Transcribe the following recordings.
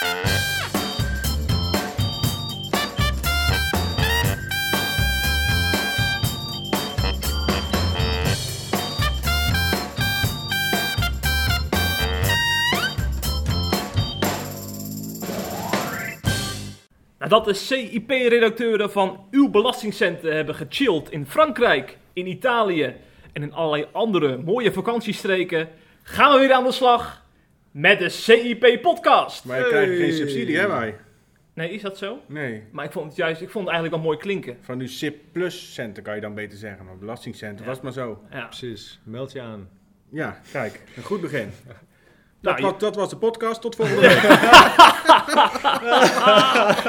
Nadat de CIP-redacteuren van uw belastingcenten hebben gechilled in Frankrijk, in Italië en in allerlei andere mooie vakantiestreken, gaan we weer aan de slag met de CIP-podcast. Maar je krijgt geen subsidie, hè wij? Nee, is dat zo? Nee. Maar ik vond het juist, ik vond het eigenlijk wel mooi klinken. Van nu SIP plus centen kan je dan beter zeggen, maar belastingcenten Ja. was maar zo. Ja. Precies, meld je aan. Ja, kijk, een goed begin. Nou, Dat, je- was, dat was de podcast, tot volgende week.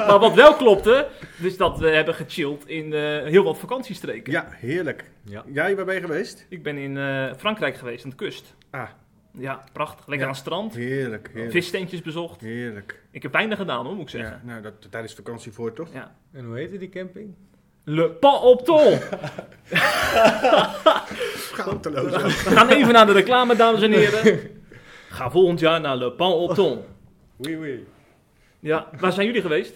maar wat wel klopte, is dat we hebben gechilled in eh, heel wat vakantiestreken. Ja, heerlijk. Ja. Jij, waar ben je geweest? Ik ben in eh, Frankrijk geweest, aan de kust. Ah, Ja, prachtig. Lekker Ja. aan het strand. heerlijk, heerlijk. Vistentjes bezocht. Heerlijk. Ik heb weinig gedaan hoor, moet ik zeggen. Ja, nou, dat, daar is vakantie voor, toch? Ja. En hoe heette die camping? Le Pan op Tol. Schaamteloos. We gaan even naar de reclame, dames en heren. Ga volgend jaar naar Le Pan op Tol. Oui, oui. Ja, waar zijn jullie geweest?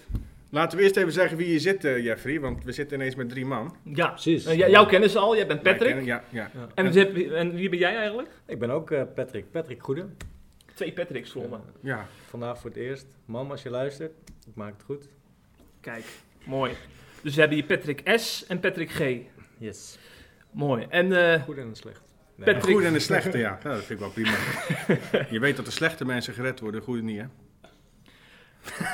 Laten we eerst even zeggen wie hier zit, eh, Jeffrey, want we zitten ineens met drie man. Ja, Precies. Eh, jou kennen ze al, jij bent Patrick. kennen- Ja, ja. Ja. En, wie heb- en wie ben jij eigenlijk? Ik ben ook eh, Patrick, Patrick Goede. Twee Patricks voor me. ja. Vandaag voor het eerst. Mam, als je luistert, ik maak het goed. Kijk, mooi. Dus we hebben hier Patrick S en Patrick G. Yes. Mooi. En eh, Goed en slecht. Nee. Een Patrick- goede en een slechte, ja. Nou, dat vind ik wel prima. je weet dat de slechte mensen gered worden, de goede niet, hè?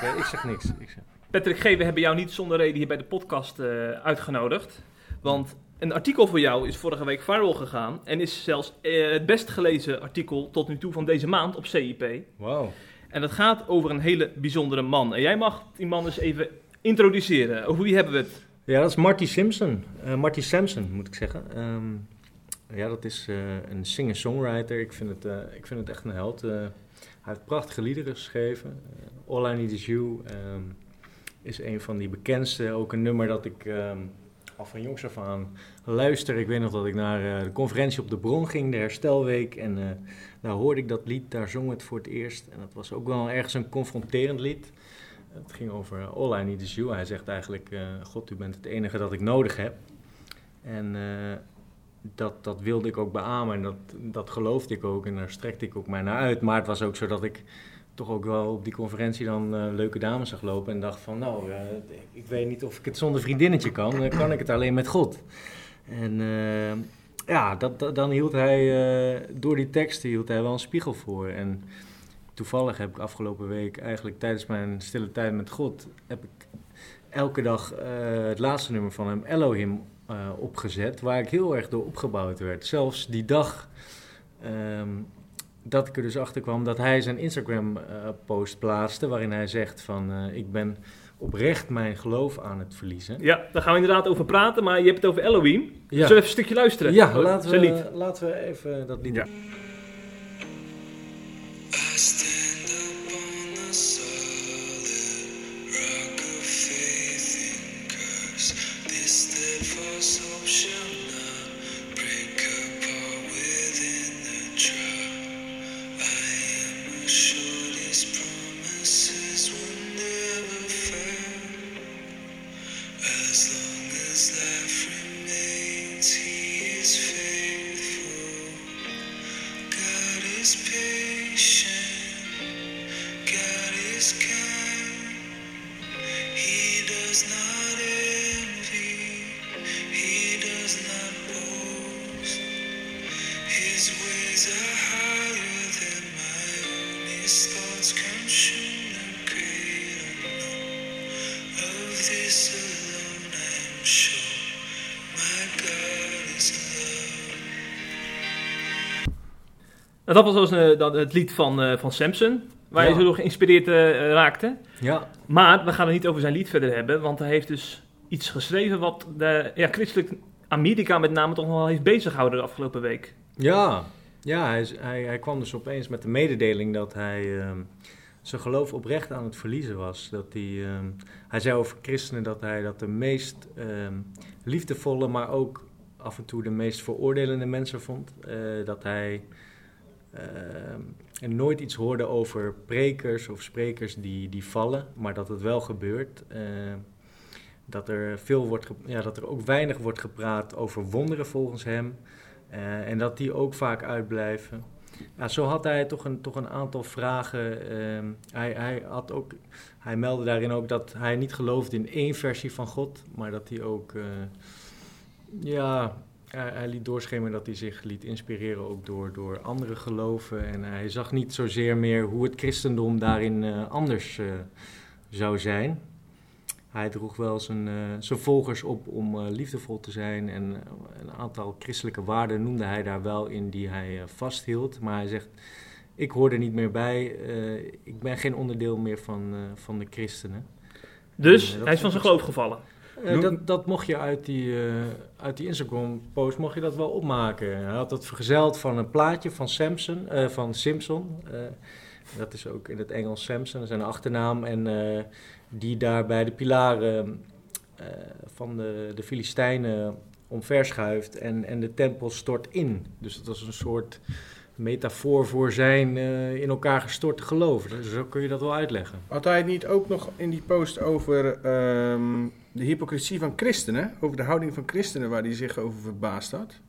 Oké, ik zeg niks. Ik zeg. Patrick G, we hebben jou niet zonder reden hier bij de podcast eh, uitgenodigd. Want een artikel voor jou is vorige week viral gegaan. En is zelfs eh, het best gelezen artikel tot nu toe van deze maand op CIP. Wauw. En dat gaat over een hele bijzondere man. En jij mag die man eens even introduceren. Over wie hebben we het? Ja, dat is Marty Simpson. Eh, Marty Sampson, moet ik zeggen. Ehm, ja, dat is een singer-songwriter. Ik, vind het, ik vind het echt een held. Hij heeft prachtige liederen geschreven. All I Need Is You ehm, is een van die bekendste. Ook een nummer dat ik ehm, al van jongs af aan luister. Ik weet nog dat ik naar eh, de conferentie op de Bron ging, de Herstelweek. En eh, daar hoorde ik dat lied, daar zong het voor het eerst. En dat was ook wel ergens een confronterend lied. Het ging over All I Need Is You. Hij zegt eigenlijk, eh, God, u bent het enige dat ik nodig heb. En eh, dat, dat wilde ik ook beamen en dat, dat geloofde ik ook en daar strekte ik ook mij naar uit. Maar het was ook zo dat ik toch ook wel op die conferentie dan eh, leuke dames zag lopen en dacht van, nou, eh, ik weet niet of ik het zonder vriendinnetje kan, dan kan ik het alleen met God. En eh, ja, dat, dan hield hij, eh, door die teksten hield hij wel een spiegel voor. En toevallig heb ik afgelopen week, eigenlijk tijdens mijn stille tijd met God, heb ik elke dag eh, het laatste nummer van hem, Elohim, eh, opgezet. Waar ik heel erg door opgebouwd werd. Zelfs die dag ehm, dat ik er dus achter kwam dat hij zijn Instagram-post plaatste. Waarin hij zegt van eh, ik ben oprecht mijn geloof aan het verliezen. Ja, daar gaan we inderdaad over praten. Maar je hebt het over Elohim. Ja, Zullen we even een stukje luisteren? ja laten, we, laten we even dat lied Ja. Nou, dat was dus, eh, dat, het lied van, eh, van Samson. Waar je zo door geïnspireerd eh, raakte. Ja, Maar we gaan het niet over zijn lied verder hebben. Want hij heeft dus iets geschreven wat de ja, christelijk Amerika met name toch nog wel heeft bezighouden de afgelopen week. Ja, ja hij, hij, hij kwam dus opeens met de mededeling dat hij ehm, zijn geloof oprecht aan het verliezen was. Dat hij, ehm, hij zei over christenen dat hij dat de meest ehm, liefdevolle, maar ook af en toe de meest veroordelende mensen vond. Dat hij en nooit iets hoorde over prekers of sprekers die, die vallen, maar dat het wel gebeurt. Eh, dat, er veel wordt ja, dat er ook weinig wordt gepraat over wonderen volgens hem. eh, en dat die ook vaak uitblijven. Ja, zo had hij toch een, toch een aantal vragen. ehm, hij, hij, had ook, hij meldde daarin ook dat hij niet geloofde in één versie van God, maar dat hij ook. eh, ja, hij, liet doorschemeren dat hij zich liet inspireren ook door, door andere geloven. En hij zag niet zozeer meer hoe het christendom daarin eh, anders eh, zou zijn. Hij droeg wel zijn, eh, zijn volgers op om liefdevol te zijn. En een aantal christelijke waarden noemde hij daar wel in die hij vasthield. Maar hij zegt, ik hoor er niet meer bij. ik ben geen onderdeel meer van, van de christenen. Dus hij is van zijn geloof gevallen. Eh, dat, dat mocht je uit die, eh, uit die Instagram-post mocht je dat wel opmaken. Hij had dat vergezeld van een plaatje van Samson, eh, van Simpson. Dat is ook in het Engels Samson, dat is zijn achternaam. En die daar bij de pilaren van de, de Filistijnen omverschuift en, en de tempel stort in. Dus dat was een soort metafoor voor zijn eh, in elkaar gestorte geloof. Dus zo kun je dat wel uitleggen. Had hij het niet ook nog in die post over ehm, de hypocrisie van christenen? Over de houding van christenen waar hij zich over verbaasd had?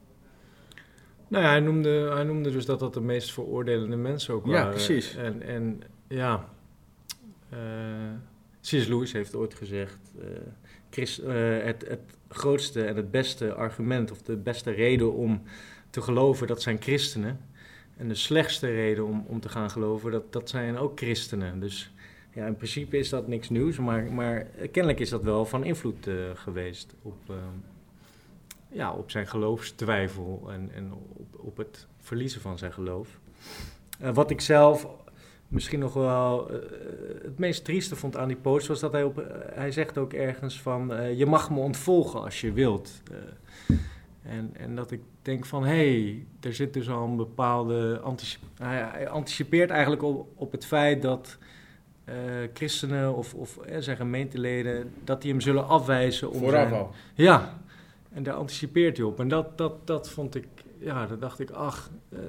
Nou ja, hij noemde, hij noemde dus dat dat de meest veroordelende mensen ook Ja, waren. precies. En, en ja, eh C.S. Lewis heeft ooit gezegd, Christ, eh, het, het grootste en het beste argument of de beste reden om te geloven, dat zijn christenen. En de slechtste reden om, om te gaan geloven, dat, dat zijn ook christenen. Dus ja, in principe is dat niks nieuws, maar, maar kennelijk is dat wel van invloed eh, geweest op, eh, ja, op zijn geloofstwijfel en, en op, op het verliezen van zijn geloof. Eh, wat ik zelf misschien nog wel het meest trieste vond aan die post was dat hij op, hij zegt ook ergens van je mag me ontvolgen als je wilt. En, en dat ik denk van hé, hey, er zit dus al een bepaalde antici- hij, hij anticipeert eigenlijk op, op het feit dat eh, christenen of, of eh, zijn gemeenteleden dat die hem zullen afwijzen om Vooraf zijn- al. ja, en daar anticipeert hij op. En dat, dat, dat vond ik, ja, dan dacht ik, ach. eh,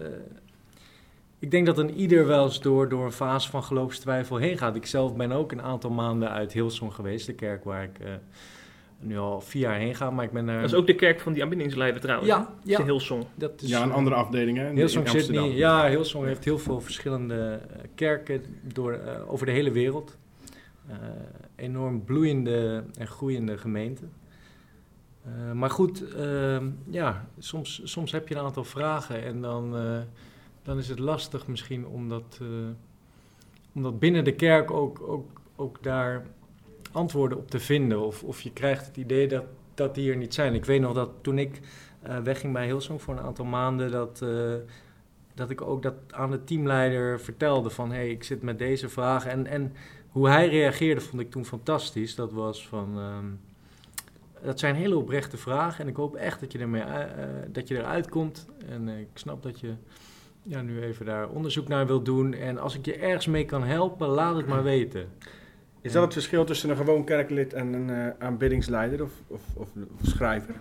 ik denk dat een ieder wel eens door, door een fase van geloofstwijfel heen gaat. Ik zelf ben ook een aantal maanden uit Hilsong geweest, de kerk waar ik nu al vier jaar heen ga. Maar ik ben daar. Dat is ook de kerk van die aanbiddingsleider trouwens. Ja? Dat is ja. Hillsong. dat is, Ja, een andere afdeling hè? Hillsong niet. Ja, Hillsong heeft heel veel verschillende eh, kerken door, eh, over de hele wereld. Eh, enorm bloeiende en groeiende gemeente. Eh, maar goed, ehm, ja, soms, soms heb je een aantal vragen en dan, eh, dan is het lastig misschien om dat, eh, om dat binnen de kerk ook, ook, ook daar antwoorden op te vinden. Of, of je krijgt het idee dat, dat die er niet zijn. Ik weet nog dat toen ik eh, wegging bij Hillsong voor een aantal maanden, dat, eh, dat ik ook dat aan de teamleider vertelde van hé, hey, ik zit met deze vragen. En, en hoe hij reageerde vond ik toen fantastisch. Dat was van, ehm, dat zijn hele oprechte vragen en ik hoop echt dat je, ermee, eh, dat je eruit komt. En ik snap dat je ja, nu even daar onderzoek naar wilt doen. En als ik je ergens mee kan helpen, laat het maar weten. Is dat het verschil tussen een gewoon kerklid en een eh, aanbiddingsleider of, of, of, of schrijver?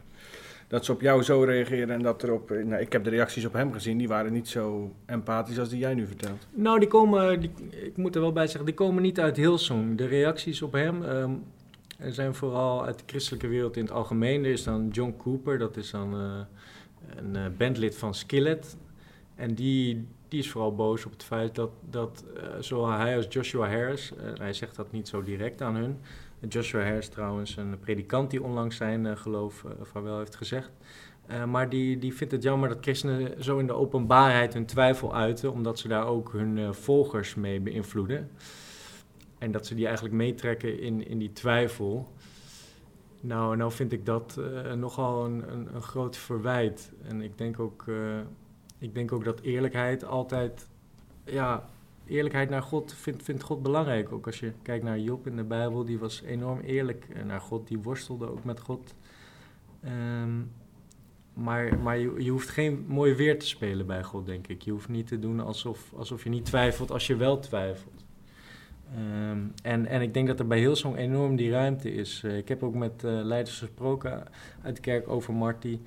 Dat ze op jou zo reageren en dat er op... eh, Nou, ik heb de reacties op hem gezien, die waren niet zo empathisch als die jij nu vertelt. Nou, die komen, die, ik moet er wel bij zeggen, die komen niet uit Hillsong. De reacties op hem er zijn vooral uit de christelijke wereld in het algemeen. Er is dan John Cooper, dat is dan eh, een eh, bandlid van Skillet. En die, die is vooral boos op het feit dat, dat eh, zowel hij als Joshua Harris, eh, hij zegt dat niet zo direct aan hun. Joshua Harris trouwens, een predikant die onlangs zijn eh, geloof uh, vaarwel heeft gezegd. Uh, maar die, die vindt het jammer dat christenen zo in de openbaarheid hun twijfel uiten, omdat ze daar ook hun uh, volgers mee beïnvloeden. En dat ze die eigenlijk meetrekken in, in die twijfel. Nou, nou vind ik dat uh, nogal een, een, groot verwijt. En ik denk ook, uh, ik denk ook dat eerlijkheid altijd, ja, eerlijkheid naar God vindt, vindt God belangrijk. Ook als je kijkt naar Job in de Bijbel, die was enorm eerlijk naar God, die worstelde ook met God. Um, maar, maar je, je, hoeft geen mooi weer te spelen bij God, denk ik. Je hoeft niet te doen alsof, alsof je niet twijfelt als je wel twijfelt. Um, en, en ik denk dat er bij Hillsong enorm die ruimte is. Uh, ik heb ook met uh, leiders gesproken uit de kerk over Marty.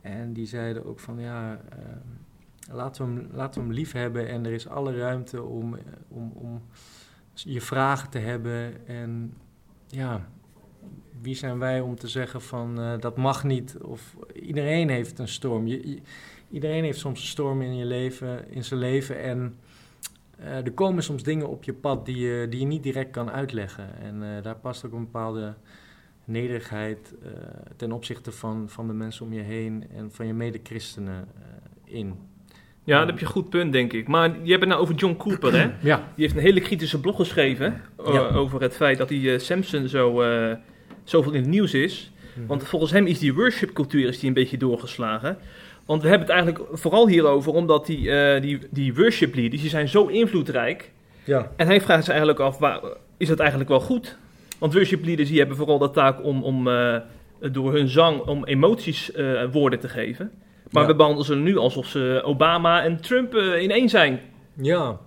En die zeiden ook van ja, uh, laten, we hem, laten hem lief hebben en er is alle ruimte om, eh, om, om je vragen te hebben. En ja, wie zijn wij om te zeggen van eh, dat mag niet? Of iedereen heeft een storm. Je, iedereen heeft soms een storm in, je leven, in zijn leven en eh, er komen soms dingen op je pad die je, die je niet direct kan uitleggen. En daar past ook een bepaalde nederigheid ten opzichte van, van de mensen om je heen en van je medechristenen in. Ja, dat heb je een goed punt, denk ik. Maar je hebt het nou over John Cooper, hè? Ja, Die heeft een hele kritische blog geschreven eh, Ja. over het feit dat die eh, Samson zo, eh, zoveel in het nieuws is. Want volgens hem is die worshipcultuur is die een beetje doorgeslagen. Want we hebben het eigenlijk vooral hierover omdat die, die, die worship leaders, die zijn zo invloedrijk. ja, En hij vraagt zich eigenlijk af, waar, is dat eigenlijk wel goed? Want worship leaders die hebben vooral de taak om, om door hun zang om emoties woorden te geven. Maar Ja. we behandelen ze nu alsof ze Obama en Trump eh, in één zijn. ja.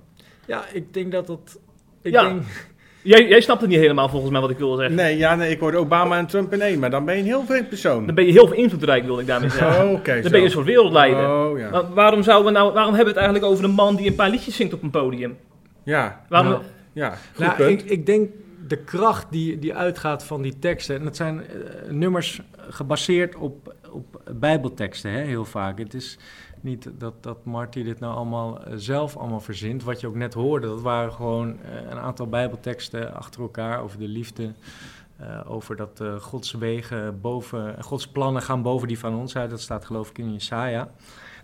ja, ik denk dat dat. Ik Ja. denk, Jij, jij snapt het niet helemaal volgens mij wat ik wil zeggen. Nee, ja, nee, ik hoorde Obama en Trump in één, maar dan ben je een heel vreemd persoon. Dan ben je heel veel invloedrijk, wil ik daarmee zeggen. Oh, oké. Dan zo. ben je een soort wereldleider. Oh, ja. Maar waarom, zouden we nou, waarom hebben we het eigenlijk over een man die een paar liedjes zingt op een podium? Ja, Waarom, Nou, ja, goed Nou, punt. ik, ik denk de kracht die, die uitgaat van die teksten. En dat zijn eh, nummers gebaseerd op, op bijbelteksten, hè, heel vaak. Het is niet dat, dat Marty dit nou allemaal eh, zelf allemaal verzint. Wat je ook net hoorde, dat waren gewoon eh, een aantal bijbelteksten achter elkaar over de liefde. eh, over dat eh, Gods wegen boven, Gods plannen gaan boven die van ons uit. Dat staat geloof ik in Jesaja.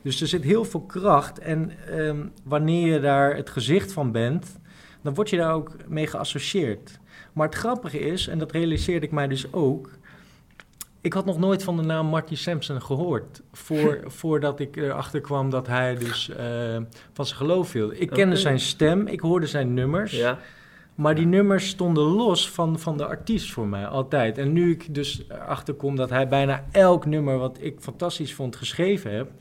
Dus er zit heel veel kracht. En ehm, wanneer je daar het gezicht van bent, dan word je daar ook mee geassocieerd. Maar het grappige is, en dat realiseerde ik mij dus ook. Ik had nog nooit van de naam Marty Sampson gehoord. Voor, voordat ik erachter kwam dat hij dus eh, van zijn geloof viel. Ik kende zijn stem, ik hoorde zijn nummers. ja. Maar die nummers stonden los van, van de artiest voor mij, altijd. En nu ik dus erachter kom dat hij bijna elk nummer wat ik fantastisch vond geschreven heb...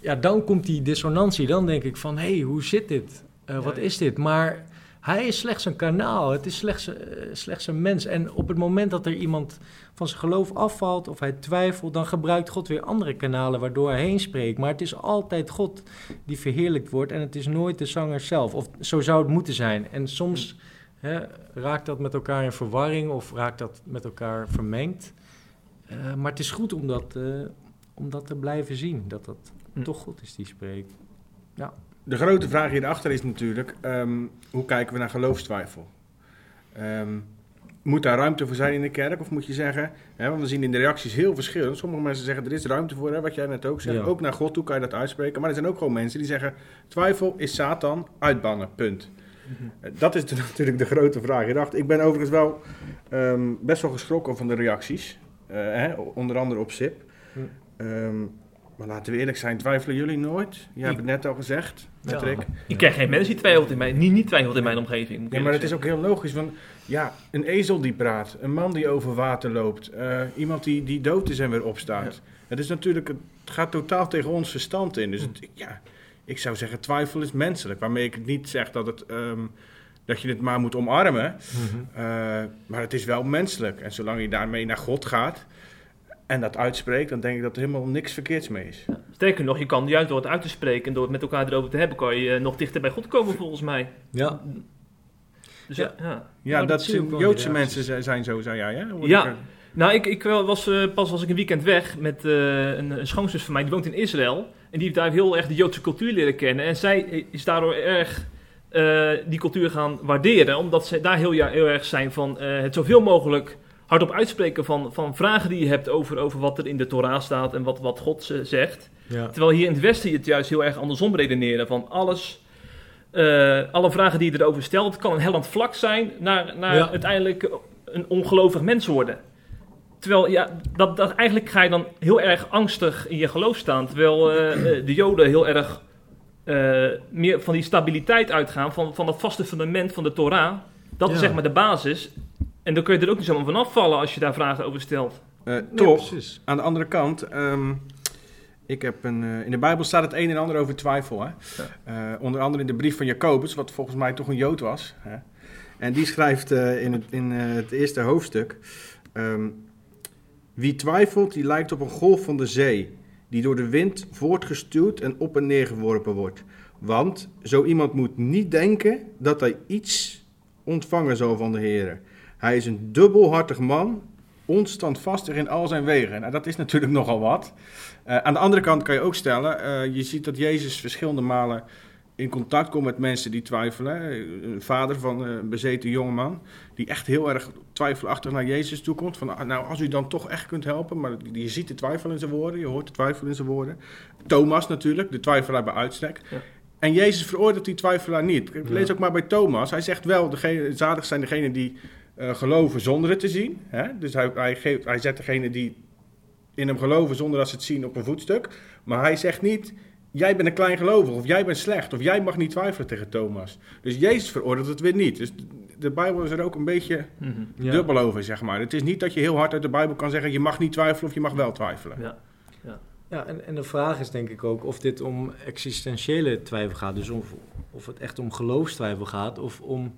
Ja, dan komt die dissonantie. Dan denk ik van, hé, hey, hoe zit dit? Eh, wat is dit? Maar hij is slechts een kanaal. Het is slechts, eh, slechts een mens. En op het moment dat er iemand van zijn geloof afvalt of hij twijfelt... dan gebruikt God weer andere kanalen waardoor hij heen spreekt. Maar het is altijd God die verheerlijkt wordt en het is nooit de zanger zelf. Of zo zou het moeten zijn. En soms hè, raakt dat met elkaar in verwarring of raakt dat met elkaar vermengd. Eh, maar het is goed om dat, eh, om dat te blijven zien, dat dat Hm. toch God is die spreekt. De grote vraag hierachter is natuurlijk, ehm, hoe kijken we naar geloofstwijfel? Ehm, moet daar ruimte voor zijn in de kerk? Of moet je zeggen, hè, want we zien in de reacties heel verschillend. Sommige mensen zeggen, er is ruimte voor, hè, wat jij net ook zegt. Ja. Ook naar God toe kan je dat uitspreken. Maar er zijn ook gewoon mensen die zeggen, twijfel is Satan, uitbannen, punt. Eh, Dat is de- natuurlijk de grote vraag hierachter. Ik ben overigens wel ehm, best wel geschrokken van de reacties. eh, hè, onder andere op SIP. Maar laten we eerlijk zijn, twijfelen jullie nooit? Je hebt het net al gezegd, Patrick. Ik ken geen mensen die twijfelt in mijn, niet, niet twijfelt in mijn omgeving. Ja, maar het is ook heel logisch. Want ja, een ezel die praat, een man die over water loopt, eh, iemand die, die dood is en weer opstaat. Het is natuurlijk, het gaat totaal tegen ons verstand in. Dus het- ja, ik zou zeggen, twijfel is menselijk. Waarmee ik niet zeg dat, het, ehm, dat je het maar moet omarmen. Eh, maar het is wel menselijk. En zolang je daarmee naar God gaat en dat uitspreekt, dan denk ik dat er helemaal niks verkeerds mee is. Sterker nog, je kan juist door het uit te spreken en door het met elkaar erover te hebben, kan je eh, nog dichter bij God komen volgens mij. Ja, Dus Ja. ja. ja. Ja, dat de Joodse mensen zi- zijn zo, zei jij, hè? Ja. ik, eh, Nou, ik, ik wel- was, eh, pas was ik een weekend weg met eh, een, een schoonzus van mij, die woont in Israël. En die heeft daar heel erg de Joodse cultuur leren kennen. En zij is daardoor erg eh, die cultuur gaan waarderen, omdat ze daar heel, heel erg zijn van eh, het zoveel mogelijk hardop uitspreken van, van vragen die je hebt over, over wat er in de Torah staat en wat, wat God zegt. ja. Terwijl hier in het Westen je het juist heel erg andersom redeneren. Van alles, eh, alle vragen die je erover stelt, kan een hellend vlak zijn naar, naar Ja. uiteindelijk een ongelovig mens worden. Terwijl, ja, dat, dat, eigenlijk ga je dan heel erg angstig in je geloof staan. Terwijl eh, eh, de Joden heel erg meer van die stabiliteit uitgaan, van, van dat vaste fundament van de Torah. Dat is zeg maar de basis. En dan kun je er ook niet zomaar van afvallen als je daar vragen over stelt. eh, Ja, toch, precies. Aan de andere kant, ehm, ik heb een, eh, in de Bijbel staat het een en ander over twijfel. Hè? Eh, onder andere in de brief van Jacobus, wat volgens mij toch een Jood was. Hè? En die schrijft eh, in, het, in het eerste hoofdstuk: ehm, Wie twijfelt, die lijkt op een golf van de zee, die door de wind voortgestuwd en op en neer geworpen wordt. Want zo iemand moet niet denken dat hij iets ontvangen zal van de Heer. Hij is een dubbelhartig man, onstandvastig in al zijn wegen. Nou, dat is natuurlijk nogal wat. Eh, aan de andere kant kan je ook stellen, eh, je ziet dat Jezus verschillende malen in contact komt met mensen die twijfelen. Een vader van een bezeten jongeman, die echt heel erg twijfelachtig naar Jezus toe komt. Van, ah, nou, als u dan toch echt kunt helpen, maar je ziet de twijfel in zijn woorden, je hoort de twijfel in zijn woorden. Thomas natuurlijk, de twijfelaar bij uitstek. Ja. En Jezus veroordeelt die twijfelaar niet. Ik lees ook maar bij Thomas. Hij zegt wel, degene, zalig zijn degenen die eh, geloven zonder het te zien. Hè? Dus hij, hij, geeft, hij zet degene die in hem geloven zonder dat ze het zien op een voetstuk. Maar hij zegt niet, jij bent een klein gelovig of jij bent slecht of jij mag niet twijfelen tegen Thomas. Dus Jezus veroordeelt het weer niet. Dus de Bijbel is er ook een beetje Mhm. Ja. dubbel over, zeg maar. Het is niet dat je heel hard uit de Bijbel kan zeggen, je mag niet twijfelen of je mag wel twijfelen. Ja. Ja, en, en de vraag is denk ik ook of dit om existentiële twijfel gaat. Dus of, of het echt om geloofstwijfel gaat. Of om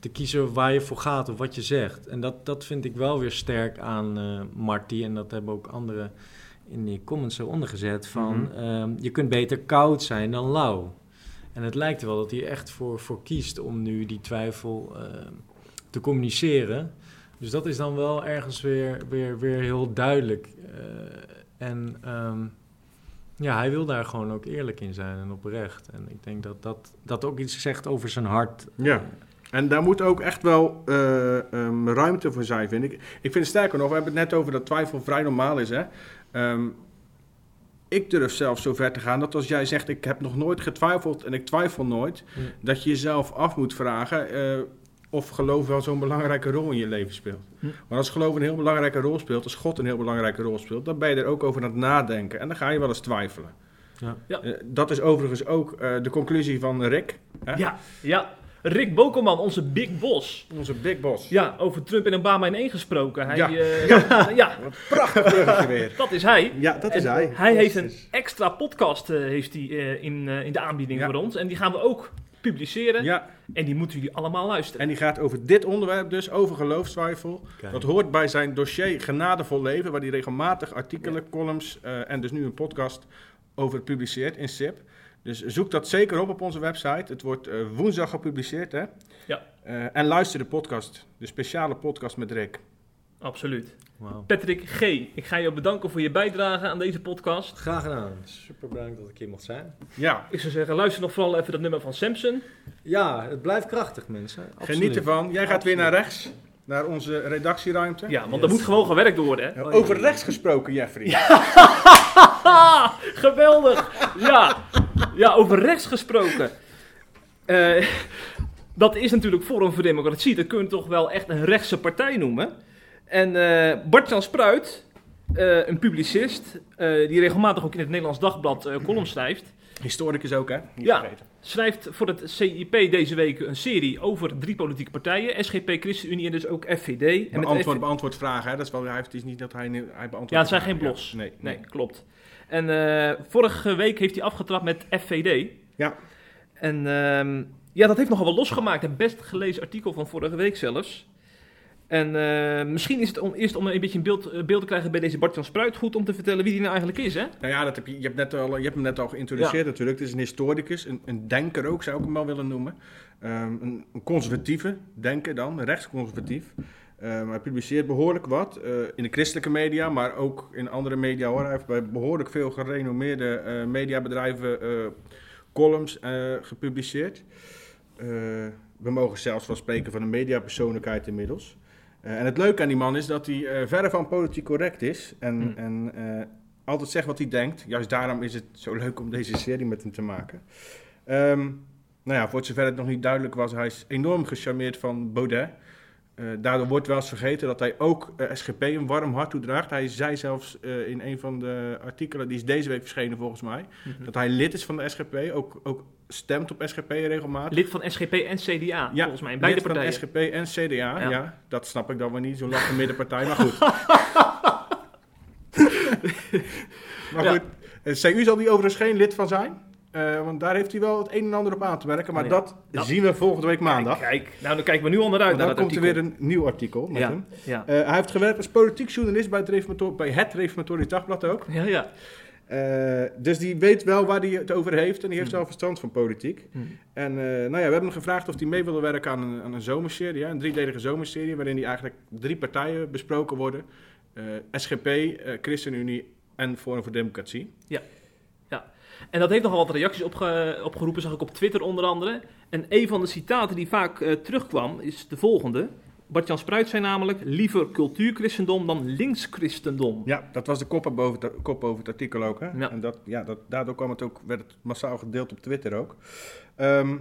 te kiezen waar je voor gaat of wat je zegt. En dat, dat vind ik wel weer sterk aan eh Marty. En dat hebben ook anderen in die comments eronder gezet. Van Mhm. ehm, je kunt beter koud zijn dan lauw. En het lijkt wel dat hij echt voor, voor kiest om nu die twijfel ehm, te communiceren. Dus dat is dan wel ergens weer, weer, weer heel duidelijk. Eh, en ehm, ja, hij wil daar gewoon ook eerlijk in zijn en oprecht. En ik denk dat dat, dat ook iets zegt over zijn hart. Ja. En daar moet ook echt wel eh, ehm, ruimte voor zijn, vind ik. Ik vind het sterker nog, we hebben het net over dat twijfel vrij normaal is. Hè? Ehm, ik durf zelfs zo ver te gaan dat als jij zegt, ik heb nog nooit getwijfeld en ik twijfel nooit, dat je jezelf af moet vragen eh, of geloof wel zo'n belangrijke rol in je leven speelt. Hm. Maar als geloof een heel belangrijke rol speelt, als God een heel belangrijke rol speelt, dan ben je er ook over aan het nadenken en dan ga je wel eens twijfelen. Ja. Ja. Eh, dat is overigens ook eh, de conclusie van Rick, hè? Ja, ja. Rick Bokelman, onze big boss. onze big boss. Ja, over Trump en Obama in één gesproken. Hij, Ja. eh, ja. ja, Wat een prachtig bruggetje weer. dat is hij. Ja, dat is En hij. Hij heeft een extra podcast eh, heeft hij, eh, in, eh, in de aanbieding Ja. voor ons. En die gaan we ook publiceren. Ja, En die moeten jullie allemaal luisteren. en die gaat over dit onderwerp dus, over geloofstwijfel. Kijk. Dat hoort bij zijn dossier Genadevol Leven, waar hij regelmatig artikelen, columns eh, en dus nu een podcast over publiceert in SIP. Dus zoek dat zeker op op onze website. Het wordt eh, woensdag gepubliceerd, hè? Ja. Eh, en luister de podcast, de speciale podcast met Rick. Absoluut. Wauw. Patrick G., ik ga je bedanken voor je bijdrage aan deze podcast. Graag gedaan. Super bedankt dat ik hier mocht zijn. Ja, Ik zou zeggen, luister nog vooral even dat nummer van Samson. Ja, het blijft krachtig, mensen. Absoluut. geniet ervan. Jij gaat weer naar rechts, naar onze redactieruimte. Ja, want Yes. er moet gewoon gewerkt worden, hè? Ja, Over rechts gesproken, Jeffrey. Geweldig! Ja, ja over rechts gesproken. Eh, dat is natuurlijk Forum voor Democratie. Dat kun je toch wel echt een rechtse partij noemen. En eh Bart-Jan Spruit, eh, een publicist, eh, die regelmatig ook in het Nederlands Dagblad eh columns schrijft, Historicus ook, hè? Niet Ja. vergeten. schrijft voor het CIP deze week een serie over drie politieke partijen. SGP, ChristenUnie en dus ook FVD. En met Beantwoord, FV beantwoord vragen, hè? Dat is wel, hij heeft, het is niet dat hij, hij beantwoordt. Ja, het zijn vragen. geen blogs. Ja, Nee, Nee, klopt. En eh, vorige week heeft hij afgetrapt met FVD. Ja. En ehm, ja, dat heeft nogal wel losgemaakt. Het best gelezen artikel van vorige week zelfs. En eh, misschien is het om, eerst om een beetje een beeld, eh, beeld te krijgen bij deze Bart-Jan Spruit goed om te vertellen wie die nou eigenlijk is, hè? Nou ja, dat heb je, je, hebt net al, je hebt hem net al geïntroduceerd natuurlijk. Het is een historicus, een, een denker ook, zou ik hem wel willen noemen. Ehm, een, een conservatieve denker dan, rechtsconservatief. Ehm, hij publiceert behoorlijk wat eh, in de christelijke media, maar ook in andere media hoor. Hij heeft bij behoorlijk veel gerenommeerde mediabedrijven columns gepubliceerd. We mogen zelfs wel spreken van een mediapersoonlijkheid inmiddels. Eh, en het leuke aan die man is dat hij eh, verre van politiek correct is. En, Hmm. en eh, altijd zegt wat hij denkt. Juist daarom is het zo leuk om deze serie met hem te maken. Ehm, nou ja, voor zover het nog niet duidelijk was, hij is enorm gecharmeerd van Baudet. Eh, daardoor wordt wel eens vergeten dat hij ook eh, SGP een warm hart toedraagt. Hij zei zelfs eh, in een van de artikelen, die is deze week verschenen volgens mij, dat hij lid is van de SGP, ook, ook stemt op SGP regelmatig. Lid van SGP en CDA, volgens mij. Beide lid van partijen. SGP en CDA, ja. Ja. Dat snap ik dan wel niet, zo'n laffe middenpartij, maar goed. maar Ja. goed, eh, CU zal die overigens geen lid van zijn. Eh, want daar heeft hij wel het een en ander op aan te merken. Maar Oh ja. dat Dat- zien we volgende week maandag. Kijk, nou dan kijken we nu al naar dan komt er weer een nieuw artikel met Ja, hem. ja. Eh, hij heeft gewerkt als politiek journalist bij het, Reformator- bij het Reformatorisch Dagblad ook. Ja, ja. Eh, dus die weet wel waar hij het over heeft en die heeft Hmm. wel verstand van politiek. Hm. En nou ja, we hebben hem gevraagd of hij mee wilde werken aan een, aan een zomerserie, een driedelige zomerserie, waarin die eigenlijk drie partijen besproken worden. SGP, ChristenUnie en Forum voor Democratie. En dat heeft nogal wat reacties opge- opgeroepen, zag ik op Twitter onder andere. En een van de citaten die vaak eh, terugkwam is de volgende. Bart-Jan Spruit zei namelijk, liever cultuurchristendom dan linkschristendom. Ja, dat was de kop boven het, kop boven het artikel ook. Hè? Ja. En dat, ja, dat, daardoor kwam het ook, werd het massaal gedeeld op Twitter ook. Ehm,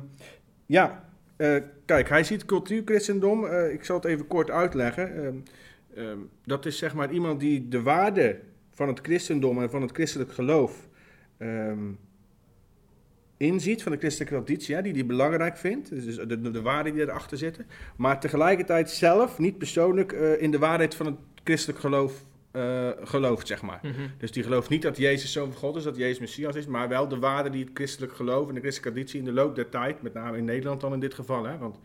ja, eh, kijk, hij ziet cultuurchristendom. eh, ik zal het even kort uitleggen. Ehm, ehm, dat is zeg maar iemand die de waarde van het christendom en van het christelijk geloof ehm, inziet, van de christelijke traditie, hè, die hij belangrijk vindt. Dus de, de, de waarden die erachter zitten. Maar tegelijkertijd zelf, niet persoonlijk, eh, in de waarheid van het christelijk geloof eh, gelooft, zeg maar. Mhm. Dus die gelooft niet dat Jezus zoon van God is, dat Jezus Messias is, maar wel de waarden die het christelijk geloof en de christelijke traditie in de loop der tijd, met name in Nederland dan in dit geval, hè, want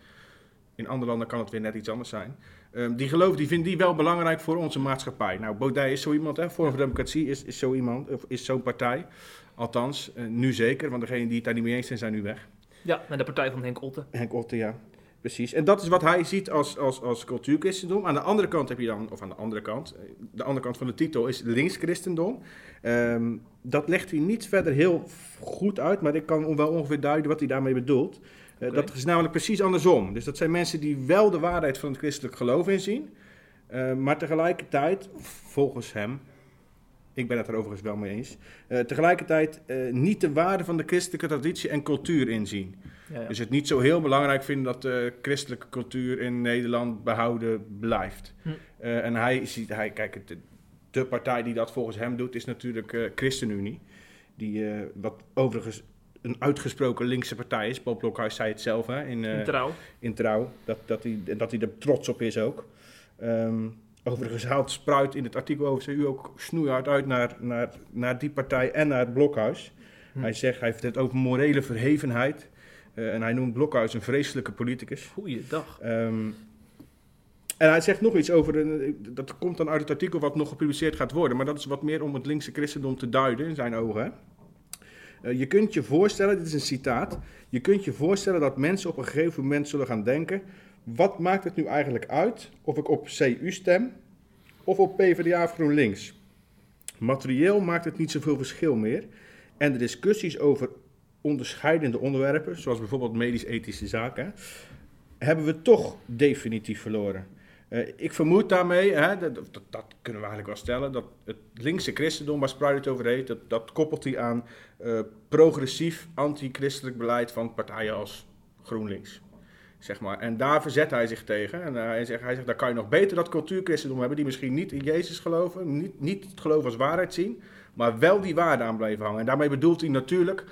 in andere landen kan het weer net iets anders zijn. Ehm, die geloof die vindt die wel belangrijk voor onze maatschappij. Nou, Baudet is zo iemand, hè, Forum voor Democratie is, is zo iemand, of is zo'n partij. Althans, eh, nu zeker, want degenen die het daar niet mee eens zijn, zijn nu weg. Ja, en de partij van Henk Otte. Henk Otte, ja. Precies. En dat is wat hij ziet als, als, als cultuurchristendom. Aan de andere kant heb je dan, of aan de andere kant, eh, de andere kant van de titel is linkschristendom. Ehm dat legt hij niet verder heel goed uit, maar ik kan wel ongeveer duiden wat hij daarmee bedoelt. Eh. Dat is namelijk precies andersom. Dus dat zijn mensen die wel de waarheid van het christelijk geloof inzien, eh, maar tegelijkertijd, volgens hem, ik ben het er overigens wel mee eens, eh, tegelijkertijd eh, niet de waarde van de christelijke traditie en cultuur inzien. Ja, ja. Dus het niet zo heel belangrijk vinden dat de christelijke cultuur in Nederland behouden blijft. Hm. Eh, en hij ziet, hij, kijk, de partij die dat volgens hem doet is natuurlijk ChristenUnie. Die, wat overigens een uitgesproken linkse partij is. Bob Blokhuis zei het zelf hè, in, In trouw. in Trouw, dat, dat, hij, dat hij er trots op is ook. Ehm, overigens haalt Spruit in het artikel over CU ook snoeihard uit naar, naar, naar die partij en naar het Blokhuis. Hm. Hij zegt, hij heeft het over morele verhevenheid. Eh, en hij noemt Blokhuis een vreselijke politicus. Goeiedag. Ehm, en hij zegt nog iets over, een, dat komt dan uit het artikel wat nog gepubliceerd gaat worden, maar dat is wat meer om het linkse christendom te duiden in zijn ogen. Eh, je kunt je voorstellen, dit is een citaat, je kunt je voorstellen dat mensen op een gegeven moment zullen gaan denken, wat maakt het nu eigenlijk uit of ik op CU stem of op PvdA of GroenLinks? Materieel maakt het niet zoveel verschil meer en de discussies over onderscheidende onderwerpen, zoals bijvoorbeeld medisch-ethische zaken, hebben we toch definitief verloren. Eh, ik vermoed daarmee, hè, dat, dat, kunnen we eigenlijk wel stellen, dat het linkse christendom waar Spruit het over heeft, dat, dat koppelt hij aan eh, progressief anti-christelijk beleid van partijen als GroenLinks. Zeg maar. En daar verzet hij zich tegen. En hij, zegt, hij zegt, dan kan je nog beter dat cultuurchristendom hebben, die misschien niet in Jezus geloven, niet, niet het geloof als waarheid zien, maar wel die waarde aan blijven hangen. En daarmee bedoelt hij natuurlijk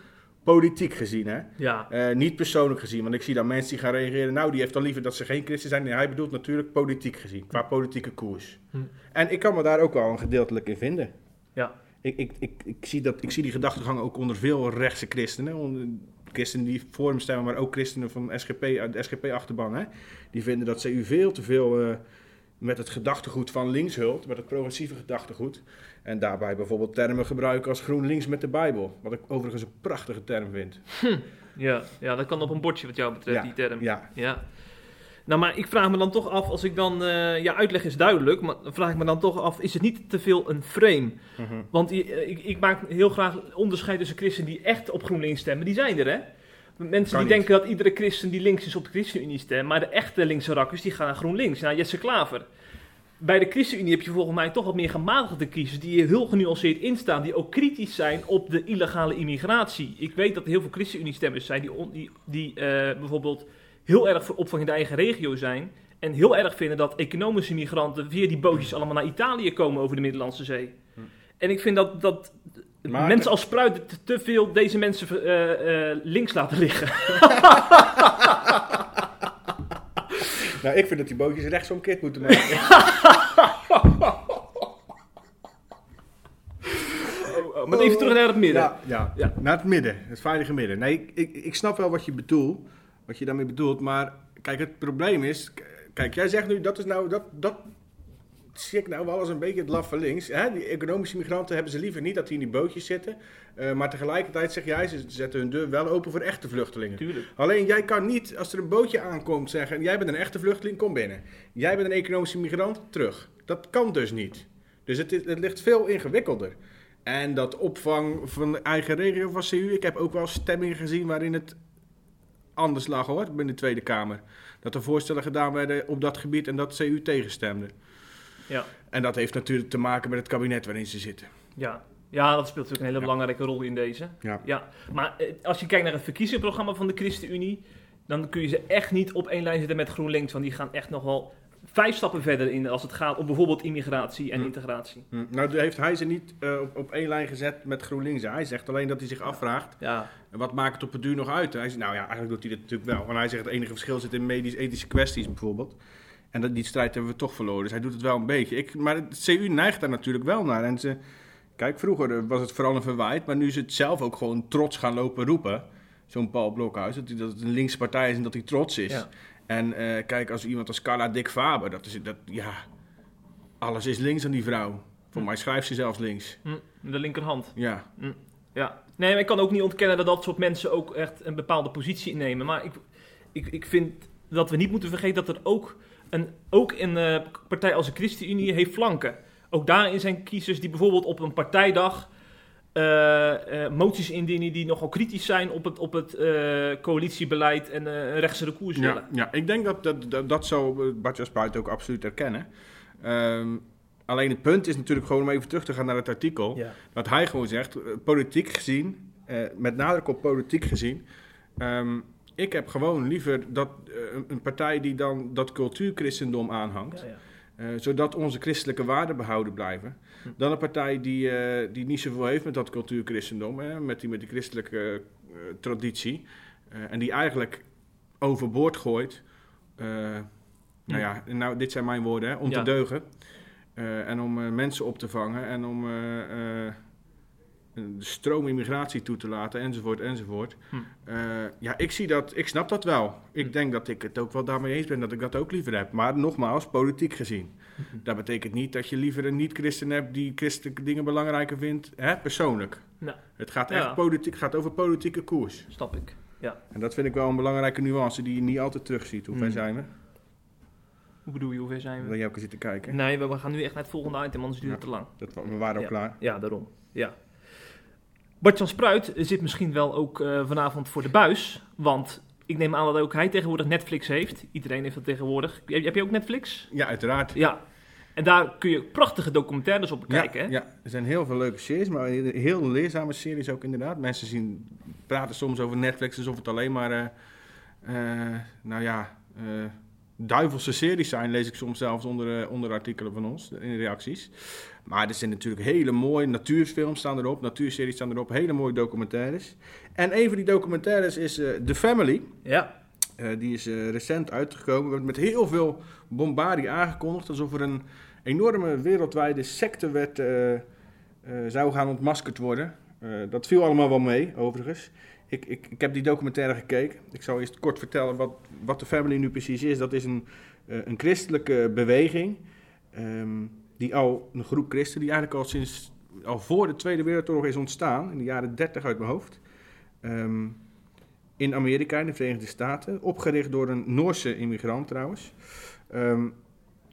politiek gezien, hè. Ja. Eh, niet persoonlijk gezien, want ik zie dan mensen die gaan reageren. Nou, die heeft dan liever dat ze geen christen zijn. Nee, hij bedoelt natuurlijk politiek gezien, qua politieke koers. Hm. En ik kan me daar ook wel een gedeeltelijk in vinden. Ja. Ik, ik, ik, ik, zie, dat, ik zie die gedachtegang ook onder veel rechtse christenen. Christenen die voor hem stemmen, maar ook christenen van SGP, uit de SGP-achterban. Hè? Die vinden dat CU veel te veel eh, met het gedachtegoed van links hult, met het progressieve gedachtegoed. En daarbij bijvoorbeeld termen gebruiken als GroenLinks met de Bijbel. Wat ik overigens een prachtige term vind. Ja. ja, dat kan op een bordje wat jou betreft, Ja. die term. Ja, Ja. Nou, maar ik vraag me dan toch af, als ik dan... eh ja, uitleg is duidelijk, maar dan vraag ik me dan toch af... is het niet te veel een frame? Mhm. Want eh, ik, ik maak heel graag onderscheid tussen christenen die echt op GroenLinks stemmen. Die zijn er, hè? Mensen Kan die niet. denken dat iedere christen die links is op de ChristenUnie stemt. Maar de echte linkse rakkers, die gaan naar GroenLinks. Naar Jesse Klaver. Bij de ChristenUnie heb je volgens mij toch wat meer gematigde kiezers... die heel genuanceerd instaan. Die ook kritisch zijn op de illegale immigratie. Ik weet dat er heel veel ChristenUnie-stemmers zijn... die, die eh, bijvoorbeeld heel erg voor opvang in de eigen regio zijn... en heel erg vinden dat economische migranten... via die bootjes allemaal naar Italië komen over de Middellandse Zee. Hm. En ik vind dat, dat Maar- mensen als Spruit te, te veel deze mensen eh, eh, links laten liggen. Nou, ik vind dat die bootjes rechtsomkeerd moeten maken. Oh, maar even terug naar het midden. Ja, ja. Ja. naar het midden, het veilige midden. Nee, ik, ik, ik snap wel wat je bedoelt, wat je daarmee bedoelt, maar kijk, het probleem is, kijk, jij zegt nu, dat is nou, dat, dat, zie ik nou wel eens een beetje het laf van links. Hè? Die economische migranten hebben ze liever niet dat die in die bootjes zitten. Eh, maar tegelijkertijd zeg jij, ze zetten hun deur wel open voor echte vluchtelingen. Tuurlijk. Alleen jij kan niet, als er een bootje aankomt, zeggen: Jij bent een echte vluchteling, kom binnen. Jij bent een economische migrant, terug. Dat kan dus niet. Dus het, het ligt veel ingewikkelder. En dat opvang van de eigen regio van CU, ik heb ook wel stemmingen gezien waarin het anders lag hoor, binnen de Tweede Kamer. Dat er voorstellen gedaan werden op dat gebied en dat CU tegenstemde. Ja. En dat heeft natuurlijk te maken met het kabinet waarin ze zitten. Ja. ja, dat speelt natuurlijk een hele Ja. belangrijke rol in deze. Ja. Ja, maar eh, als je kijkt naar het verkiezingsprogramma van de ChristenUnie, dan kun je ze echt niet op één lijn zetten met GroenLinks, want die gaan echt nog wel vijf stappen verder in als het gaat om bijvoorbeeld immigratie en Hm. integratie. Hm, Nou heeft hij ze niet eh, op, op één lijn gezet met GroenLinks. Hij zegt alleen dat hij zich afvraagt, Ja, En wat maakt het op het duur nog uit? Hij zegt, nou ja, eigenlijk doet hij dat natuurlijk wel. Want hij zegt, het enige verschil zit in medisch-ethische kwesties bijvoorbeeld. En dat, die strijd hebben we toch verloren. Dus hij doet het wel een beetje. Ik, maar het CU neigt daar natuurlijk wel naar. En ze, kijk, vroeger eh, was het vooral een verwijt. Maar nu is het zelf ook gewoon trots gaan lopen roepen. Zo'n Paul Blokhuis. Dat, hij- dat het een linkse partij is en dat hij trots is. Ja. En eh, kijk, als iemand als Carla Dick Faber. Dat is, dat, ja, alles is links aan die vrouw. Voor Hm. mij schrijft ze zelfs links. hm, de linkerhand. Ja, Ja. Nee, maar ik kan ook niet ontkennen dat dat soort mensen ook echt een bepaalde positie innemen. Maar ik, ik, ik vind dat we niet moeten vergeten dat er ook een, ook een eh, partij als de ChristenUnie heeft flanken. Ook daarin zijn kiezers die bijvoorbeeld op een partijdag moties indienen die nogal kritisch zijn op het, op het eh, coalitiebeleid en eh, een rechtse koers willen. Ja, ja, ik denk dat dat, dat, dat zou eh, Bartja Spuit ook absoluut erkennen. Ehm, alleen het punt is natuurlijk gewoon om even terug te gaan naar het artikel. Ja. Dat hij gewoon zegt, eh, politiek gezien, eh, met nadruk op politiek gezien. ehm, ik heb gewoon liever dat, eh, een- een partij die dan dat cultuurchristendom aanhangt. Ja, ja. Eh, zodat onze christelijke waarden behouden blijven. Hm. Dan een partij die, eh, die niet zoveel heeft met dat cultuurchristendom, hè, met, die, met die christelijke eh, traditie. en die eigenlijk overboord gooit. Nou ja, nou, dit zijn mijn woorden, hè, om Ja. te deugen. en om mensen op te vangen en om de stroom immigratie toe te laten, enzovoort, enzovoort. Hm. Eh, ja, ik zie dat, ik snap dat wel. Ik denk dat ik het ook wel daarmee eens ben, dat ik dat ook liever heb. Maar nogmaals, politiek gezien. Dat betekent niet dat je liever een niet-christen hebt die christelijke dingen belangrijker vindt, hè, persoonlijk. Nou, Het gaat Ja. echt politiek, gaat over politieke koers. snap ik. En dat vind ik wel een belangrijke nuance die je niet altijd terugziet. Hoe ver zijn we? Hoe bedoel je, hoe ver zijn Dat we? jij ook eens zitten kijken. Nee, we we gaan nu echt naar het volgende item, anders duurt het Ja. te lang. Dat, we waren al Ja. klaar. Ja, daarom. Ja. Bart-Jan Spruit zit misschien wel ook eh, vanavond voor de buis. Want ik neem aan dat ook hij tegenwoordig Netflix heeft. Iedereen heeft dat tegenwoordig. Heb, heb je ook Netflix? Ja, uiteraard. Ja. En daar kun je prachtige documentaires op bekijken. ja, hè? ja, er zijn heel veel leuke series, maar heel leerzame series ook inderdaad. Mensen zien, praten soms over Netflix alsof het alleen maar, eh, eh, nou ja, duivelse series zijn, lees ik soms zelfs onder, eh, onder artikelen van ons, in reacties. Maar er zijn natuurlijk hele mooie natuurfilms staan erop, natuurseries staan erop, hele mooie documentaires. En een van die documentaires is eh, The Family. Ja. Eh, die is recent uitgekomen, wordt met heel veel bombardie aangekondigd, alsof er een enorme wereldwijde secte werd, zou gaan ontmaskerd worden. Dat viel allemaal wel mee, overigens. Ik, ik, ik heb die documentaire gekeken. Ik zal eerst kort vertellen wat, wat de Family nu precies is. Dat is een, eh, een christelijke beweging, ehm, die al, een groep christen, die eigenlijk al sinds, al voor de Tweede Wereldoorlog is ontstaan, in de jaren 30 uit mijn hoofd. Ehm, in Amerika, in de Verenigde Staten. Opgericht door een Noorse immigrant trouwens. Ehm,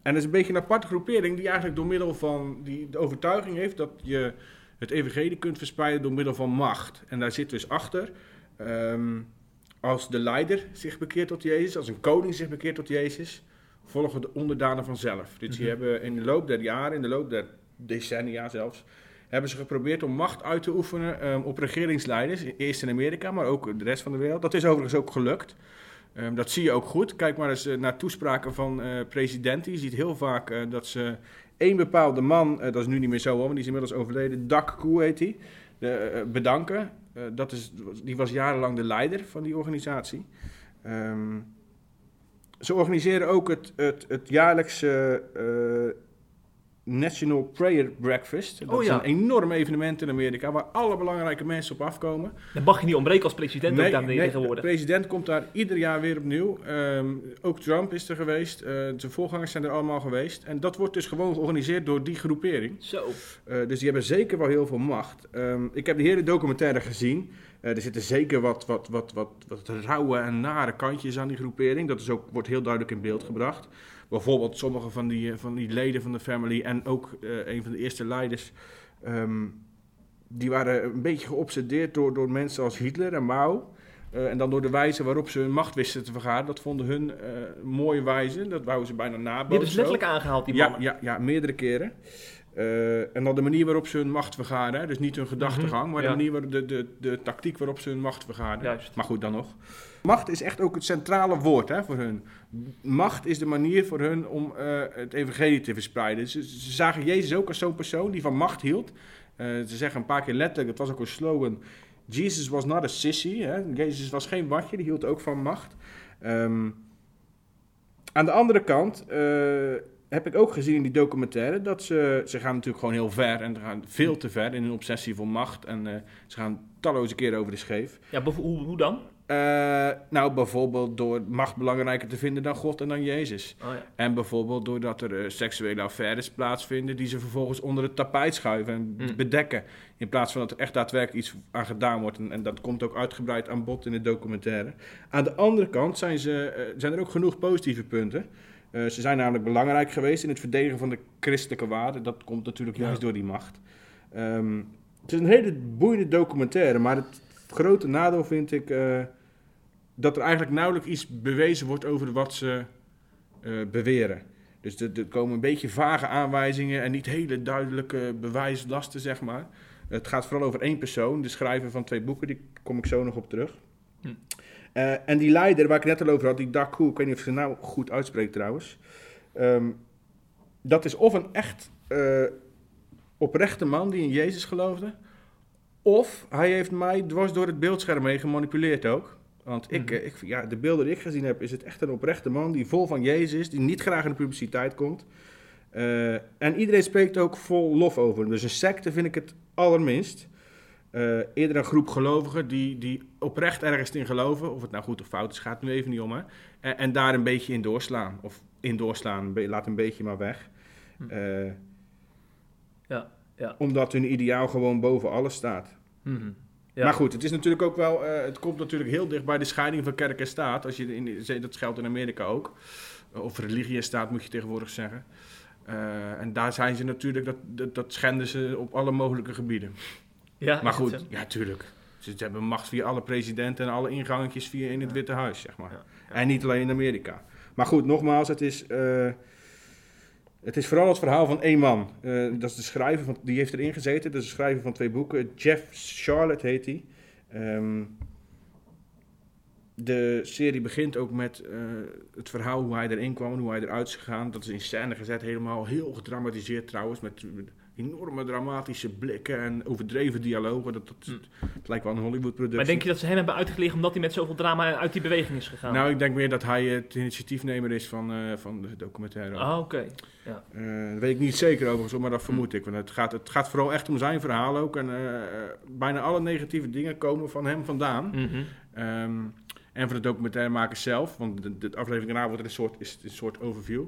en dat is een beetje een aparte groepering die eigenlijk door middel van die de overtuiging heeft dat je het evangelie kunt verspreiden door middel van macht. En daar zit dus achter, ehm, als de leider zich bekeert tot Jezus, als een koning zich bekeert tot Jezus, volgen de onderdanen vanzelf. Dus die Mhm. hebben in de loop der jaren, in de loop der decennia zelfs, hebben ze geprobeerd om macht uit te oefenen ehm, op regeringsleiders. Eerst in Amerika, maar ook de rest van de wereld. Dat is overigens ook gelukt. Ehm, dat zie je ook goed. Kijk maar eens eh, naar toespraken van eh, presidenten. Je ziet heel vaak eh, dat ze één bepaalde man, dat is nu niet meer zo hoor, want die is inmiddels overleden, Dak Koe heet hij, bedanken. Eh, dat is, die was jarenlang de leider van die organisatie. Ehm, ze organiseren ook het, het, het jaarlijkse eh, National Prayer Breakfast. Dat Oh, is een enorm evenement in Amerika waar alle belangrijke mensen op afkomen. Dan mag je niet ontbreken als president ook daar de tegenwoordig. president komt daar ieder jaar weer opnieuw. Ehm, ook Trump is er geweest. Eh, zijn voorgangers zijn er allemaal geweest. En dat wordt dus gewoon georganiseerd door die groepering. Zo. Eh, dus die hebben zeker wel heel veel macht. Ehm, ik heb de hele documentaire gezien. Eh, er zitten zeker wat, wat, wat, wat, wat rauwe en nare kantjes aan die groepering. Dat is ook, wordt heel duidelijk in beeld gebracht. Bijvoorbeeld sommige van die, eh, van die leden van de family en ook eh, een van de eerste leiders. ehm, die waren een beetje geobsedeerd door, door mensen als Hitler en Mao. Eh, en dan door de wijze waarop ze hun macht wisten te vergaren. Dat vonden hun eh, mooie wijze. Dat wouden ze bijna Die nabootsen. hebben ze letterlijk aangehaald, die Ja, mannen. ja, ja, meerdere keren. Eh, en dan de manier waarop ze hun macht vergaren. hè. Dus niet hun gedachtegang, maar ja. de manier de, de, de tactiek waarop ze hun macht vergaren. Juist. Maar goed, dan nog. Macht is echt ook het centrale woord hè, voor hun. Macht is de manier voor hun om het evangelie te verspreiden. Ze, ze zagen Jezus ook als zo'n persoon die van macht hield. Ze zeggen een paar keer letterlijk, dat was ook een slogan... Jesus was not a sissy. Hè? Jezus was geen watje, die hield ook van macht. Ehm, aan de andere kant eh, heb ik ook gezien in die documentaire dat ze, ze gaan natuurlijk gewoon heel ver en ze gaan veel te ver in hun obsessie voor macht. En eh, ze gaan talloze keren over de scheef. Ja, hoe, hoe dan? Eh, nou, bijvoorbeeld door macht belangrijker te vinden dan God en dan Jezus. Oh, ja. En bijvoorbeeld doordat er eh, seksuele affaires plaatsvinden die ze vervolgens onder het tapijt schuiven en Mm. bedekken. In plaats van dat er echt daadwerkelijk iets aan gedaan wordt. En, en dat komt ook uitgebreid aan bod in de documentaire. Aan de andere kant zijn, ze, eh, zijn er ook genoeg positieve punten. Ze zijn namelijk belangrijk geweest in het verdedigen van de christelijke waarden. Dat komt natuurlijk Ja. juist door die macht. Ehm, het is een hele boeiende documentaire, maar het grote nadeel vind ik dat er eigenlijk nauwelijks iets bewezen wordt over wat ze eh, beweren. Dus er, komen een beetje vage aanwijzingen en niet hele duidelijke bewijslasten, zeg maar. Het gaat vooral over één persoon, de schrijver van twee boeken, die kom ik zo nog op terug. Hm. Eh, en die leider waar ik net al over had, die Daku, ik weet niet of ze nou goed uitspreekt trouwens. Ehm, dat is of een echt eh, oprechte man die in Jezus geloofde, of hij heeft mij dwars door het beeldscherm heen gemanipuleerd ook. Want ik, Mhm. eh, ik, ja, de beelden die ik gezien heb, is het echt een oprechte man die vol van Jezus is, die niet graag in de publiciteit komt. Eh, en iedereen spreekt ook vol lof over hem. Dus een secte vind ik het allerminst. Eh, eerder een groep gelovigen die, die oprecht ergens in geloven. Of het nou goed of fout is, gaat nu even niet om. Hè? En, en daar een beetje in doorslaan. Of in doorslaan, laat een beetje maar weg. Hm. Ja, ja. Omdat hun ideaal gewoon boven alles staat. Mhm. Ja. Maar goed, het is natuurlijk ook wel. eh, het komt natuurlijk heel dicht bij de scheiding van kerk en staat. Als je in, dat geldt in Amerika ook. Of religie en staat moet je tegenwoordig zeggen. Eh, en daar zijn ze natuurlijk, dat, dat, dat schenden ze op alle mogelijke gebieden. Ja, Maar goed, ja, tuurlijk. Ze hebben macht via alle presidenten en alle ingangetjes via in het Witte Huis, zeg maar. Ja. En niet alleen in Amerika. Maar goed, nogmaals, het is, eh, het is vooral het verhaal van één man. Eh, dat is de schrijver, van, die heeft erin gezeten. Dat is de schrijver van twee boeken. Jeff Charlotte heet hij. Ehm, de serie begint ook met eh, het verhaal hoe hij erin kwam en hoe hij eruit is gegaan. Dat is in scène gezet, helemaal heel gedramatiseerd trouwens. Met enorme dramatische blikken en overdreven dialogen. Dat, dat, Hm. Het lijkt wel een Hollywood-productie. Maar denk je dat ze hem hebben uitgelegd omdat hij met zoveel drama uit die beweging is gegaan? Nou, ik denk meer dat hij het initiatiefnemer is van, eh, van de documentaire. Ah, oké. Eh, dat weet ik niet zeker overigens, maar dat vermoed ik. Want het gaat, het gaat vooral echt om zijn verhaal ook. En eh, bijna alle negatieve dingen komen van hem vandaan. Mhm. Ehm, en van de documentairemakers zelf. Want de, de aflevering daarna wordt een soort, is een soort overview.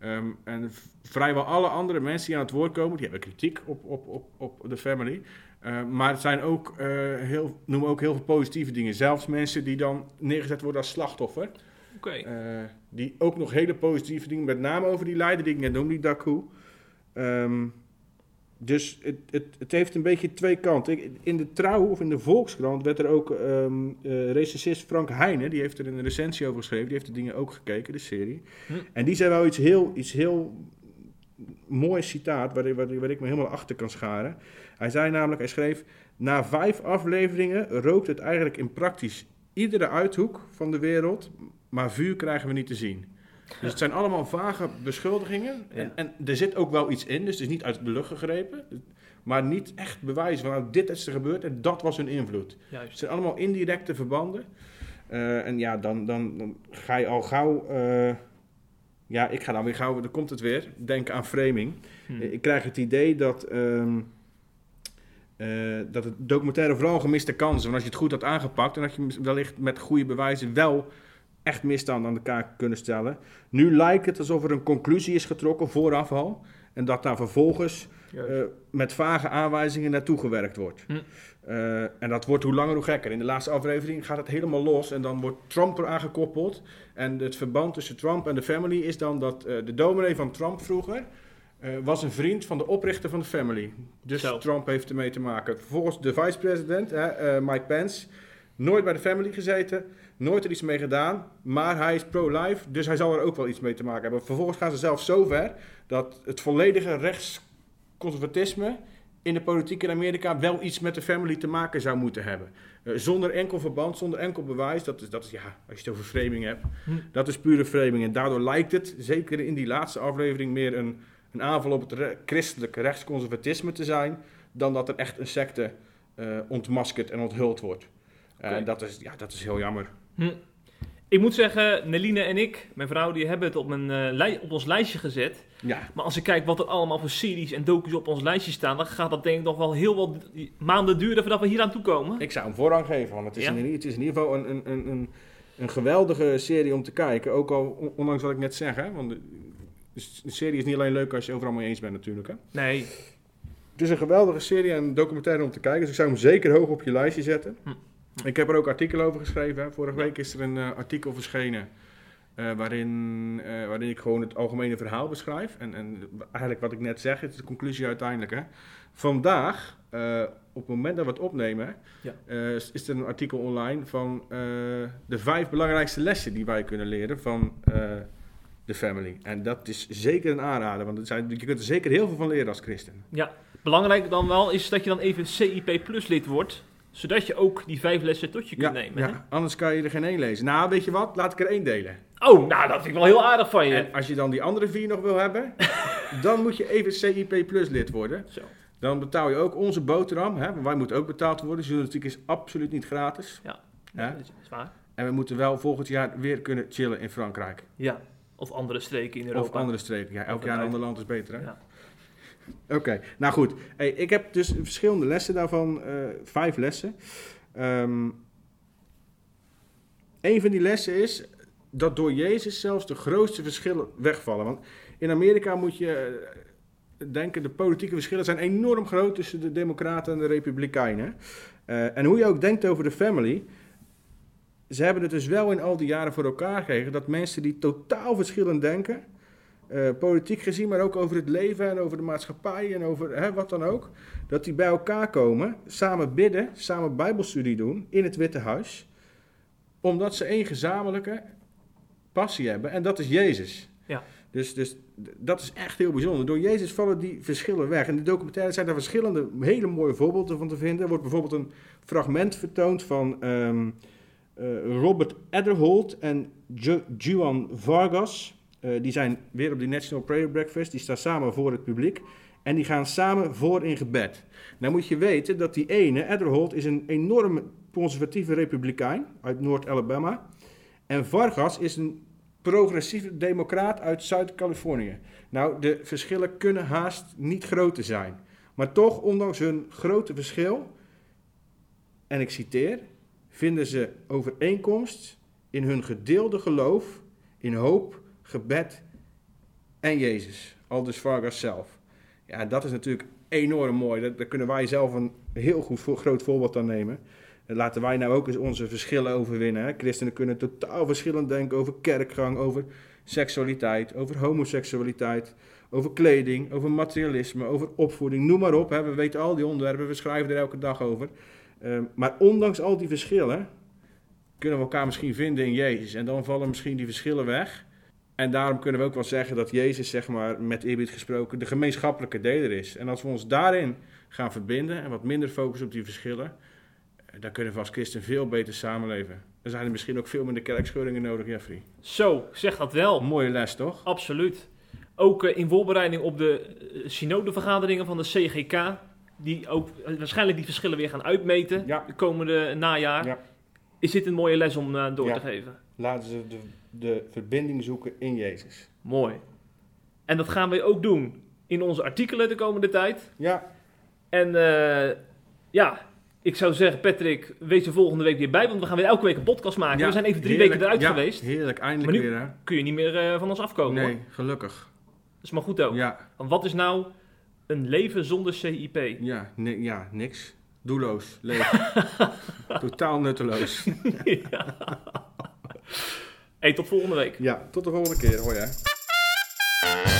Ehm, en vrijwel alle andere mensen die aan het woord komen, die hebben kritiek op, op, op, op de family. Eh, maar het zijn ook, eh, heel, noemen ook heel veel positieve dingen. Zelfs mensen die dan neergezet worden als slachtoffer. Eh, die ook nog hele positieve dingen, met name over die leider die ik net noemde, die Daku. Ehm, dus het, het, het heeft een beetje twee kanten. Ik- In de Trouw of in de Volkskrant werd er ook eh, recensist Frank Heijnen, die heeft er een recensie over geschreven, die heeft de dingen ook gekeken, de serie. Hm. En die zei wel iets heel, iets heel mooi citaat, waar, waar, waar ik me helemaal achter kan scharen. Hij zei namelijk, hij schreef, na vijf afleveringen rookt het eigenlijk in praktisch iedere uithoek van de wereld, maar vuur krijgen we niet te zien. Dus het zijn allemaal vage beschuldigingen. En, Ja. en er zit ook wel iets in, dus het is niet uit de lucht gegrepen. Maar niet echt bewijs van nou, dit is er gebeurd en dat was hun invloed. Het zijn allemaal indirecte verbanden. Eh, en ja, dan, dan, dan ga je al gauw eh, ja, ik ga dan weer gauw, dan komt het weer, denk aan framing. Hm. Ik krijg het idee dat, ehm, eh, dat het documentaire vooral gemiste kans is. Want als je het goed had aangepakt, dan had je wellicht met goede bewijzen wel echt misstanden aan de kaak kunnen stellen. Nu lijkt het alsof er een conclusie is getrokken vooraf al. En dat daar vervolgens eh, met vage aanwijzingen naartoe gewerkt wordt. Hm. Eh, en dat wordt hoe langer hoe gekker. In de laatste aflevering gaat het helemaal los en dan wordt Trump er aangekoppeld. En het verband tussen Trump en de family is dan dat eh, de dominee van Trump vroeger was een vriend van de oprichter van de family. Dus Zo. Trump heeft ermee te maken. Vervolgens de vice-president, Mike Pence, nooit bij de family gezeten, nooit er iets mee gedaan. Maar hij is pro-life, dus hij zal er ook wel iets mee te maken hebben. Vervolgens gaan ze zelfs zo ver dat het volledige rechtsconservatisme in de politiek in Amerika wel iets met de family te maken zou moeten hebben. Eh, zonder enkel verband, zonder enkel bewijs. Dat is, dat is, ja, als je het over framing hebt, Hm. dat is pure framing. En daardoor lijkt het, zeker in die laatste aflevering, meer een, een aanval op het re- christelijk rechtsconservatisme te zijn, dan dat er echt een secte eh, ontmaskerd en onthuld wordt. Eh, Oké. dat, is, ja, dat is heel jammer. Hm. Ik moet zeggen, Neline en ik, mijn vrouw, die hebben het op, mijn, eh, op ons lijstje gezet. Ja, Maar als ik kijk wat er allemaal voor series en docu's op ons lijstje staan, dan gaat dat denk ik nog wel heel wat maanden duren voordat we hier aan toe komen. ik zou hem voorrang geven, want het is, Ja? in, het is in ieder geval een, een, een, een, geweldige serie om te kijken. Ook al, on- ondanks wat ik net zeg, hè, want de, de serie is niet alleen leuk als je overal mee eens bent natuurlijk. Hè. Nee, Het is een geweldige serie en documentaire om te kijken. Dus ik zou hem zeker hoog op je lijstje zetten. Hm. Ik heb er ook artikelen over geschreven. Hè. Vorige week is er een eh, artikel verschenen. eh, waarin, eh, waarin ik gewoon het algemene verhaal beschrijf. En, en eigenlijk wat ik net zeg, het is de conclusie uiteindelijk. Hè. Vandaag, op het moment dat we het opnemen, Ja. is er een artikel online van de vijf belangrijkste lessen die wij kunnen leren van de family. En dat is zeker een aanrader, want het zijn, je kunt er zeker heel veel van leren als christen. ja. Belangrijk dan wel is dat je dan even CIP Plus lid wordt, zodat je ook die vijf lessen tot je kunt nemen. hè? ja, anders kan je er geen één lezen. Nou, weet je wat? Laat ik er één delen. Oh, nou dat vind ik wel heel aardig van je. En als je dan die andere vier nog wil hebben, dan moet je even CIP Plus lid worden. Zo. Dan betaal je ook onze boterham. Hè? Want wij moeten ook betaald worden. Journalistiek is absoluut niet gratis. Ja, dat is, waar. En we moeten wel volgend jaar weer kunnen chillen in Frankrijk. Ja, of andere streken in Europa. Of andere streken. Ja, elk jaar een ander land is beter. Hè? Ja. Oké, nou goed. Hey, ik heb dus verschillende lessen daarvan. eh, vijf lessen. Ehm een van die lessen is dat door Jezus zelfs de grootste verschillen wegvallen. Want in Amerika moet je eh, denken, de politieke verschillen zijn enorm groot tussen de Democraten en de Republikeinen. Eh, en hoe je ook denkt over de family. Ze hebben het dus wel in al die jaren voor elkaar gekregen dat mensen die totaal verschillend denken, eh, politiek gezien, maar ook over het leven en over de maatschappij en over hè, wat dan ook, dat die bij elkaar komen, samen bidden, samen Bijbelstudie doen in het Witte Huis, omdat ze één gezamenlijke passie hebben en dat is Jezus. Ja. Dus, dus dat is echt heel bijzonder. Door Jezus vallen die verschillen weg. In de documentaire zijn er verschillende hele mooie voorbeelden van te vinden. Er wordt bijvoorbeeld een fragment vertoond van ehm, eh, Robert Ederholt en Juan Vargas. Eh, die zijn weer op die National Prayer Breakfast. Die staan samen voor het publiek. En die gaan samen voor in gebed. Nou moet je weten dat die ene, Ederholt, is een enorm conservatieve republikein uit Noord-Alabama. En Vargas is een progressieve democraat uit Zuid-Californië. Nou, de verschillen kunnen haast niet groter zijn. Maar toch, ondanks hun grote verschil, en ik citeer, vinden ze overeenkomst in hun gedeelde geloof, in hoop, gebed en Jezus. Aldus Vargas zelf. Ja, dat is natuurlijk enorm mooi. Daar, kunnen wij zelf een heel goed groot voorbeeld aan nemen. En laten wij nou ook eens onze verschillen overwinnen. Hè? Christenen kunnen totaal verschillend denken over kerkgang, over seksualiteit, over homoseksualiteit, over kleding, over materialisme, over opvoeding, noem maar op. Hè? We weten al die onderwerpen, we schrijven er elke dag over. Ehm, maar ondanks al die verschillen kunnen we elkaar misschien vinden in Jezus. En dan vallen misschien die verschillen weg. En daarom kunnen we ook wel zeggen dat Jezus, zeg maar, met eerbied gesproken, de gemeenschappelijke deler is. En als we ons daarin gaan verbinden en wat minder focussen op die verschillen, eh, dan kunnen we als christen veel beter samenleven. Dan zijn er misschien ook veel minder kerkscheuringen nodig, Jeffrey. Zo, zeg dat wel. Mooie les, toch? Absoluut. Ook eh, in voorbereiding op de eh, synodevergaderingen van de CGK, die ook waarschijnlijk die verschillen weer gaan uitmeten Ja. de komende najaar, Ja. is dit een mooie les om door Ja. te geven. Laten ze de, de verbinding zoeken in Jezus. Mooi. En dat gaan we ook doen in onze artikelen de komende tijd. Ja, En eh, ja, ik zou zeggen, Patrick, wees er volgende week weer bij, want we gaan weer elke week een podcast maken. ja, we zijn even drie heerlijk. weken eruit Ja, geweest. Heerlijk, eindelijk Maar nu- weer hè? Kun je niet meer eh, van ons afkomen hoor. Nee, gelukkig. Dat is maar goed ook. Ja, Want wat is nou een leven zonder CIP? ja, ni- ja, niks. Doelloos, leeg. Totaal nutteloos. Tot volgende week. Ja, tot de volgende keer. Hoi hè.